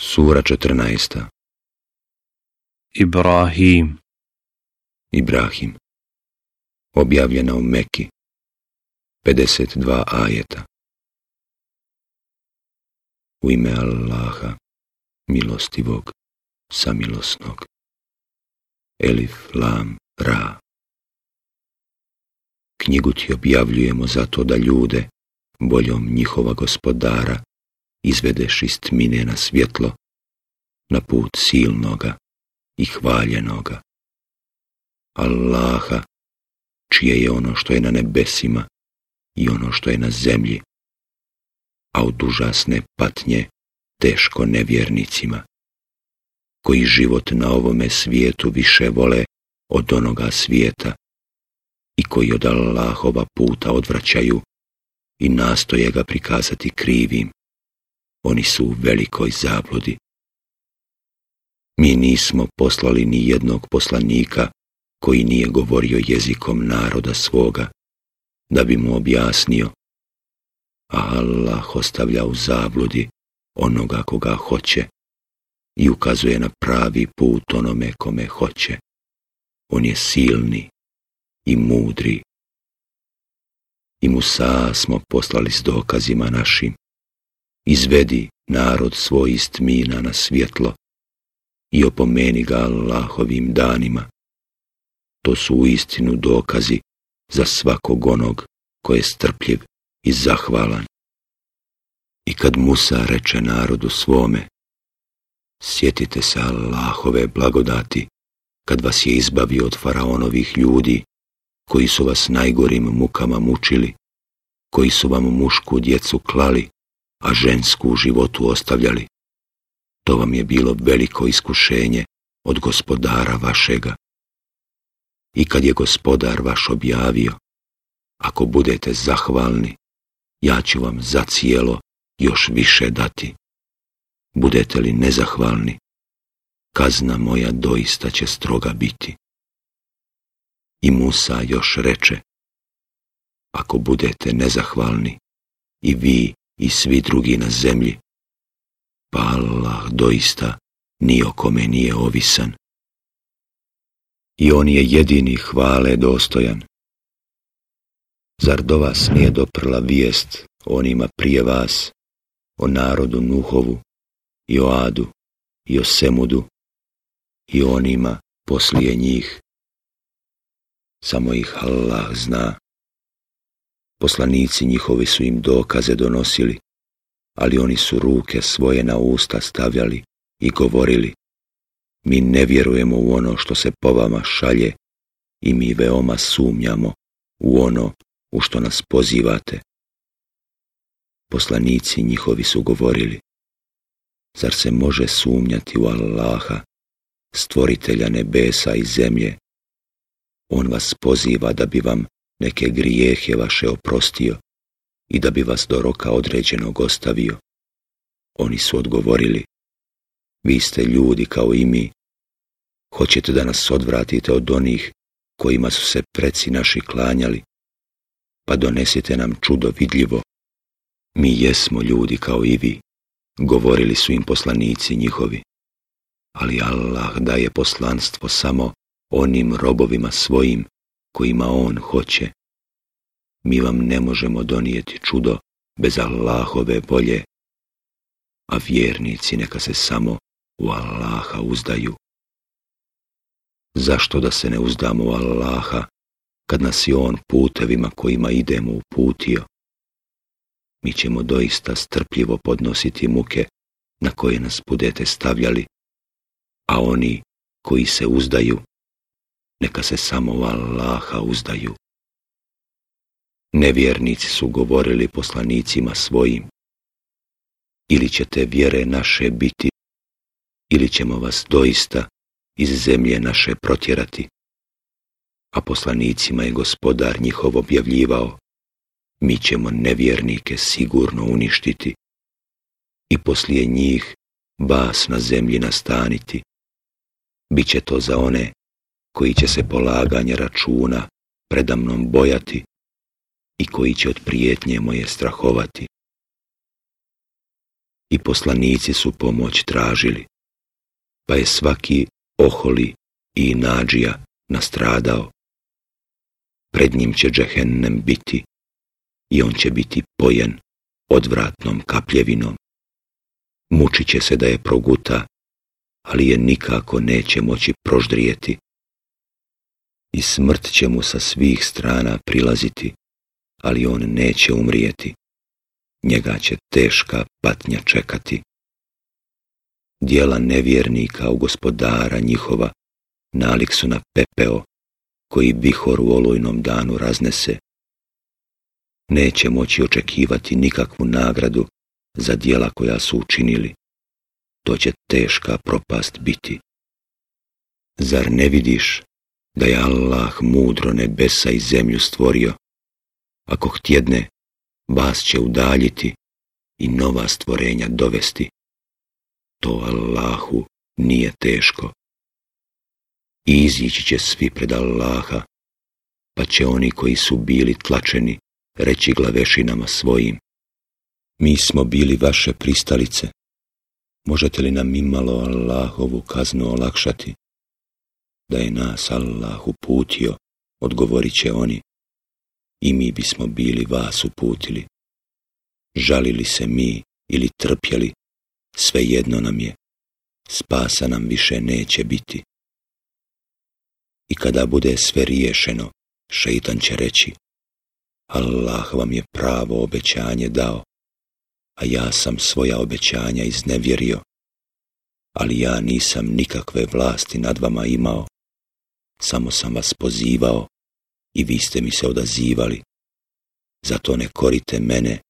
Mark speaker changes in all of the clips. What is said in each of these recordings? Speaker 1: Sura 14. Ibrahim Ibrahim Objavljena u Meki 52 ajeta U ime Allaha milostivog samilosnog Elif Lam Ra Knjigu ti objavljujemo zato da ljude, Boljom njihova gospodara, izvedeš iz tmine na svjetlo, na put silnoga i hvaljenoga. Allaha, čije je ono što je na nebesima i ono što je na zemlji, a od užasne patnje teško nevjernicima, koji život na ovome svijetu više vole od onoga svijeta i koji od Allahova puta odvraćaju i nastoje ga prikazati krivim oni su u velikoj zabludi. Mi nismo poslali ni jednog poslanika koji nije govorio jezikom naroda svoga, da bi mu objasnio. A Allah ostavlja u zabludi onoga koga hoće i ukazuje na pravi put onome kome hoće. On je silni i mudri. I Musa smo poslali s dokazima našim izvedi narod svoj iz tmina na svjetlo i opomeni ga Allahovim danima. To su u istinu dokazi za svakog onog koji je strpljiv i zahvalan. I kad Musa reče narodu svome, sjetite se Allahove blagodati kad vas je izbavio od faraonovih ljudi koji su vas najgorim mukama mučili, koji su vam mušku djecu klali, a žensku u životu ostavljali. To vam je bilo veliko iskušenje od gospodara vašega. I kad je gospodar vaš objavio, ako budete zahvalni, ja ću vam za cijelo još više dati. Budete li nezahvalni, kazna moja doista će stroga biti. I Musa još reče, ako budete nezahvalni, i vi i svi drugi na zemlji. Pa Allah doista ni o kome nije ovisan. I on je jedini hvale dostojan. Zar do vas nije doprla vijest onima prije vas, o narodu Nuhovu, i o Adu, i o Semudu, i onima poslije njih? Samo ih Allah zna. Poslanici njihovi su im dokaze donosili, ali oni su ruke svoje na usta stavljali i govorili Mi ne vjerujemo u ono što se po vama šalje i mi veoma sumnjamo u ono u što nas pozivate. Poslanici njihovi su govorili Zar se može sumnjati u Allaha, stvoritelja nebesa i zemlje? On vas poziva da bi vam neke grijehe vaše oprostio i da bi vas do roka određenog ostavio. Oni su odgovorili, vi ste ljudi kao i mi, hoćete da nas odvratite od onih kojima su se preci naši klanjali, pa donesite nam čudo vidljivo. Mi jesmo ljudi kao i vi, govorili su im poslanici njihovi, ali Allah daje poslanstvo samo onim robovima svojim kojima on hoće. Mi vam ne možemo donijeti čudo bez Allahove volje, a vjernici neka se samo u Allaha uzdaju. Zašto da se ne uzdamo u Allaha kad nas je on putevima kojima idemo uputio? Mi ćemo doista strpljivo podnositi muke na koje nas budete stavljali, a oni koji se uzdaju neka se samo Allaha uzdaju. Nevjernici su govorili poslanicima svojim, ili ćete vjere naše biti, ili ćemo vas doista iz zemlje naše protjerati. A poslanicima je gospodar njihov objavljivao, mi ćemo nevjernike sigurno uništiti i poslije njih vas na zemlji nastaniti. Biće to za one koji će se polaganje računa predamnom bojati i koji će od prijetnje moje strahovati. I poslanici su pomoć tražili, pa je svaki oholi i nađija nastradao. Pred njim će džehennem biti i on će biti pojen odvratnom kapljevinom. Mučit će se da je proguta, ali je nikako neće moći proždrijeti i smrt će mu sa svih strana prilaziti, ali on neće umrijeti. Njega će teška patnja čekati. Dijela nevjernika u gospodara njihova nalik su na pepeo koji bihor u olojnom danu raznese. Neće moći očekivati nikakvu nagradu za dijela koja su učinili. To će teška propast biti. Zar ne vidiš da je Allah mudro nebesa i zemlju stvorio. Ako htjedne, vas će udaljiti i nova stvorenja dovesti. To Allahu nije teško. izići će svi pred Allaha, pa će oni koji su bili tlačeni reći glavešinama svojim. Mi smo bili vaše pristalice. Možete li nam imalo Allahovu kaznu olakšati? da je nas Allah uputio, odgovorit će oni, i mi bismo bili vas uputili. Žalili se mi ili trpjeli, jedno nam je, spasa nam više neće biti. I kada bude sve riješeno, šeitan će reći, Allah vam je pravo obećanje dao, a ja sam svoja obećanja iznevjerio, ali ja nisam nikakve vlasti nad vama imao, samo sam vas pozivao i vi ste mi se odazivali. Zato ne korite mene,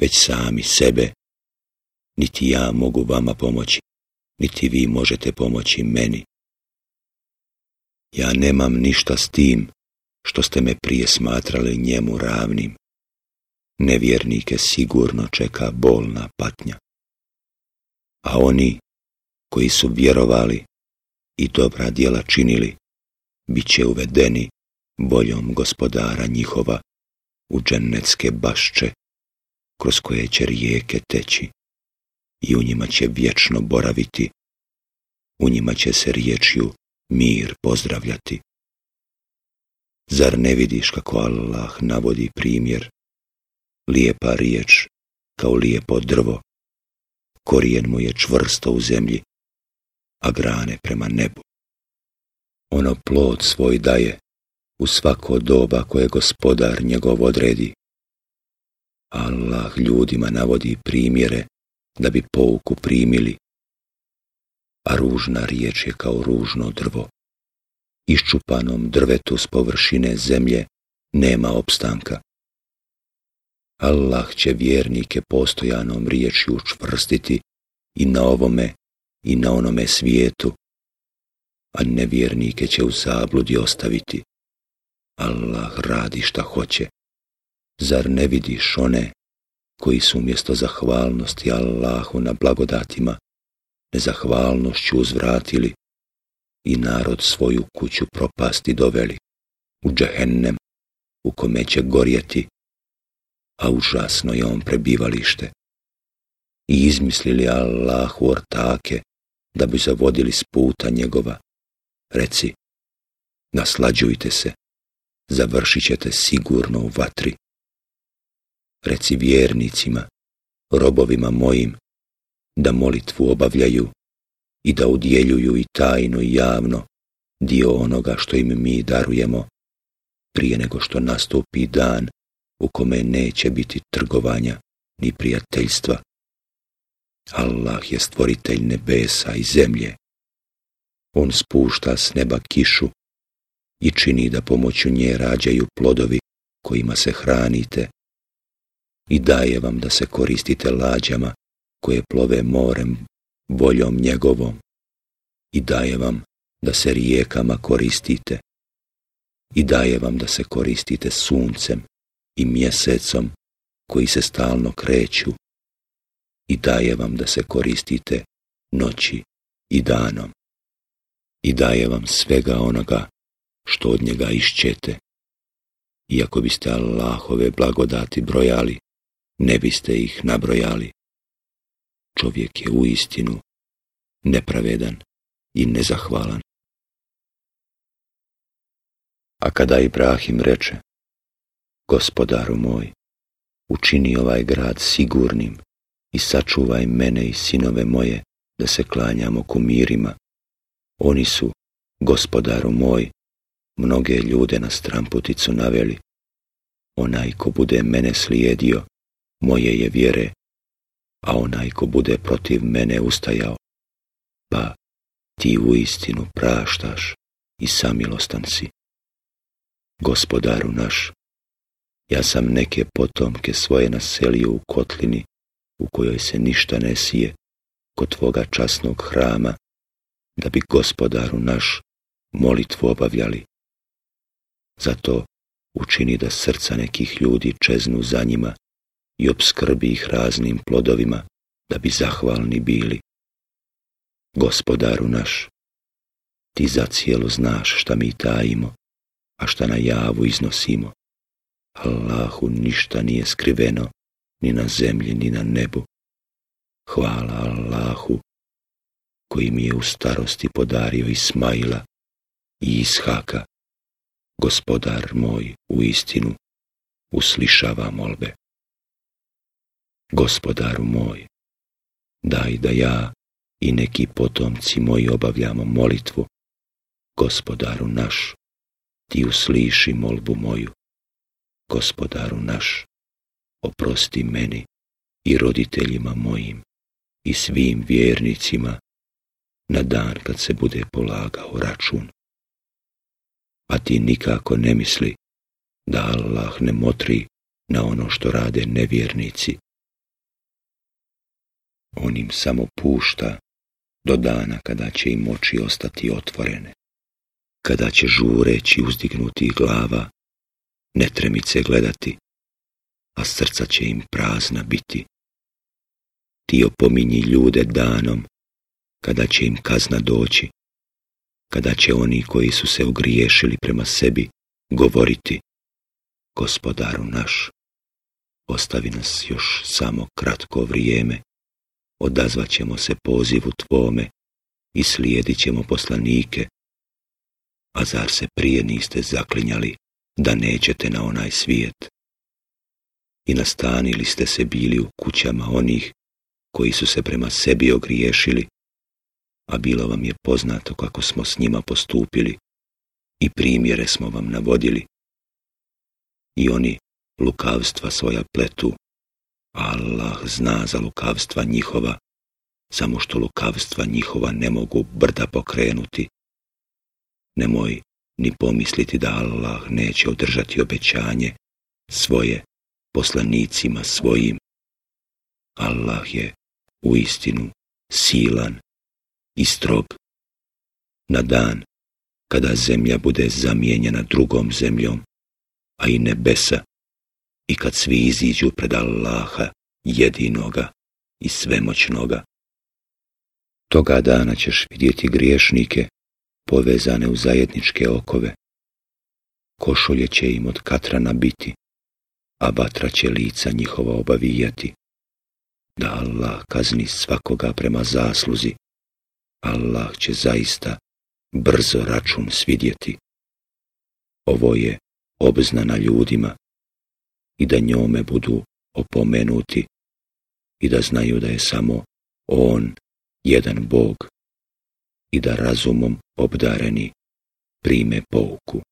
Speaker 1: već sami sebe. Niti ja mogu vama pomoći, niti vi možete pomoći meni. Ja nemam ništa s tim što ste me prije smatrali njemu ravnim. Nevjernike sigurno čeka bolna patnja. A oni koji su vjerovali i dobra djela činili, bit će uvedeni voljom gospodara njihova u džennetske bašče, kroz koje će rijeke teći i u njima će vječno boraviti, u njima će se riječju mir pozdravljati. Zar ne vidiš kako Allah navodi primjer? Lijepa riječ kao lijepo drvo, korijen mu je čvrsto u zemlji, a grane prema nebu ono plod svoj daje u svako doba koje gospodar njegov odredi. Allah ljudima navodi primjere da bi pouku primili, a ružna riječ je kao ružno drvo. Iščupanom drvetu s površine zemlje nema opstanka. Allah će vjernike postojanom riječju učvrstiti i na ovome i na onome svijetu a nevjernike će u zabludi ostaviti. Allah radi šta hoće. Zar ne vidiš one koji su umjesto zahvalnosti Allahu na blagodatima nezahvalnošću uzvratili i narod svoju kuću propasti doveli u džehennem u kome će gorjeti, a užasno je on prebivalište. I izmislili Allahu ortake da bi zavodili s puta njegova Reci, naslađujte se, završit ćete sigurno u vatri. Reci vjernicima, robovima mojim, da molitvu obavljaju i da udjeljuju i tajno i javno dio onoga što im mi darujemo, prije nego što nastupi dan u kome neće biti trgovanja ni prijateljstva. Allah je stvoritelj nebesa i zemlje on spušta s neba kišu i čini da pomoću nje rađaju plodovi kojima se hranite i daje vam da se koristite lađama koje plove morem voljom njegovom i daje vam da se rijekama koristite i daje vam da se koristite suncem i mjesecom koji se stalno kreću i daje vam da se koristite noći i danom i daje vam svega onoga što od njega išćete. Iako biste Allahove blagodati brojali, ne biste ih nabrojali. Čovjek je u istinu nepravedan i nezahvalan. A kada Ibrahim reče, gospodaru moj, učini ovaj grad sigurnim i sačuvaj mene i sinove moje da se klanjamo mirima, oni su, gospodaru moj, mnoge ljude na stramputicu naveli. Onaj ko bude mene slijedio, moje je vjere, a onaj ko bude protiv mene ustajao, pa ti u istinu praštaš i samilostan si. Gospodaru naš, ja sam neke potomke svoje naselio u kotlini u kojoj se ništa ne sije, kod tvoga časnog hrama da bi gospodaru naš molitvu obavljali. Zato učini da srca nekih ljudi čeznu za njima i obskrbi ih raznim plodovima da bi zahvalni bili. Gospodaru naš, ti za cijelo znaš šta mi tajimo, a šta na javu iznosimo. Allahu ništa nije skriveno, ni na zemlji, ni na nebu. Hvala Allahu koji mi je u starosti podario Ismaila i Ishaka. Gospodar moj u istinu uslišava molbe. Gospodaru moj, daj da ja i neki potomci moji obavljamo molitvu, gospodaru naš, ti usliši molbu moju, gospodaru naš, oprosti meni i roditeljima mojim i svim vjernicima na dan kad se bude polagao račun. A ti nikako ne misli da Allah ne motri na ono što rade nevjernici. On im samo pušta do dana kada će im oči ostati otvorene, kada će žureći uzdignuti glava, netremice gledati, a srca će im prazna biti. Ti opominji ljude danom kada će im kazna doći, kada će oni koji su se ogriješili prema sebi govoriti Gospodaru naš, ostavi nas još samo kratko vrijeme, odazvat ćemo se pozivu Tvome i slijedit ćemo poslanike, a zar se prije niste zaklinjali da nećete na onaj svijet? I nastanili ste se bili u kućama onih koji su se prema sebi ogriješili a bilo vam je poznato kako smo s njima postupili i primjere smo vam navodili. I oni lukavstva svoja pletu, Allah zna za lukavstva njihova, samo što lukavstva njihova ne mogu brda pokrenuti. Nemoj ni pomisliti da Allah neće održati obećanje svoje poslanicima svojim. Allah je u istinu silan i strog. Na dan kada zemlja bude zamijenjena drugom zemljom, a i nebesa, i kad svi iziđu pred Allaha jedinoga i svemoćnoga. Toga dana ćeš vidjeti griješnike povezane u zajedničke okove. Košulje će im od katrana biti, a vatra će lica njihova obavijati. Da Allah kazni svakoga prema zasluzi Allah će zaista brzo račun svidjeti. Ovo je obznana ljudima i da njome budu opomenuti i da znaju da je samo On jedan Bog i da razumom obdareni prime pouku.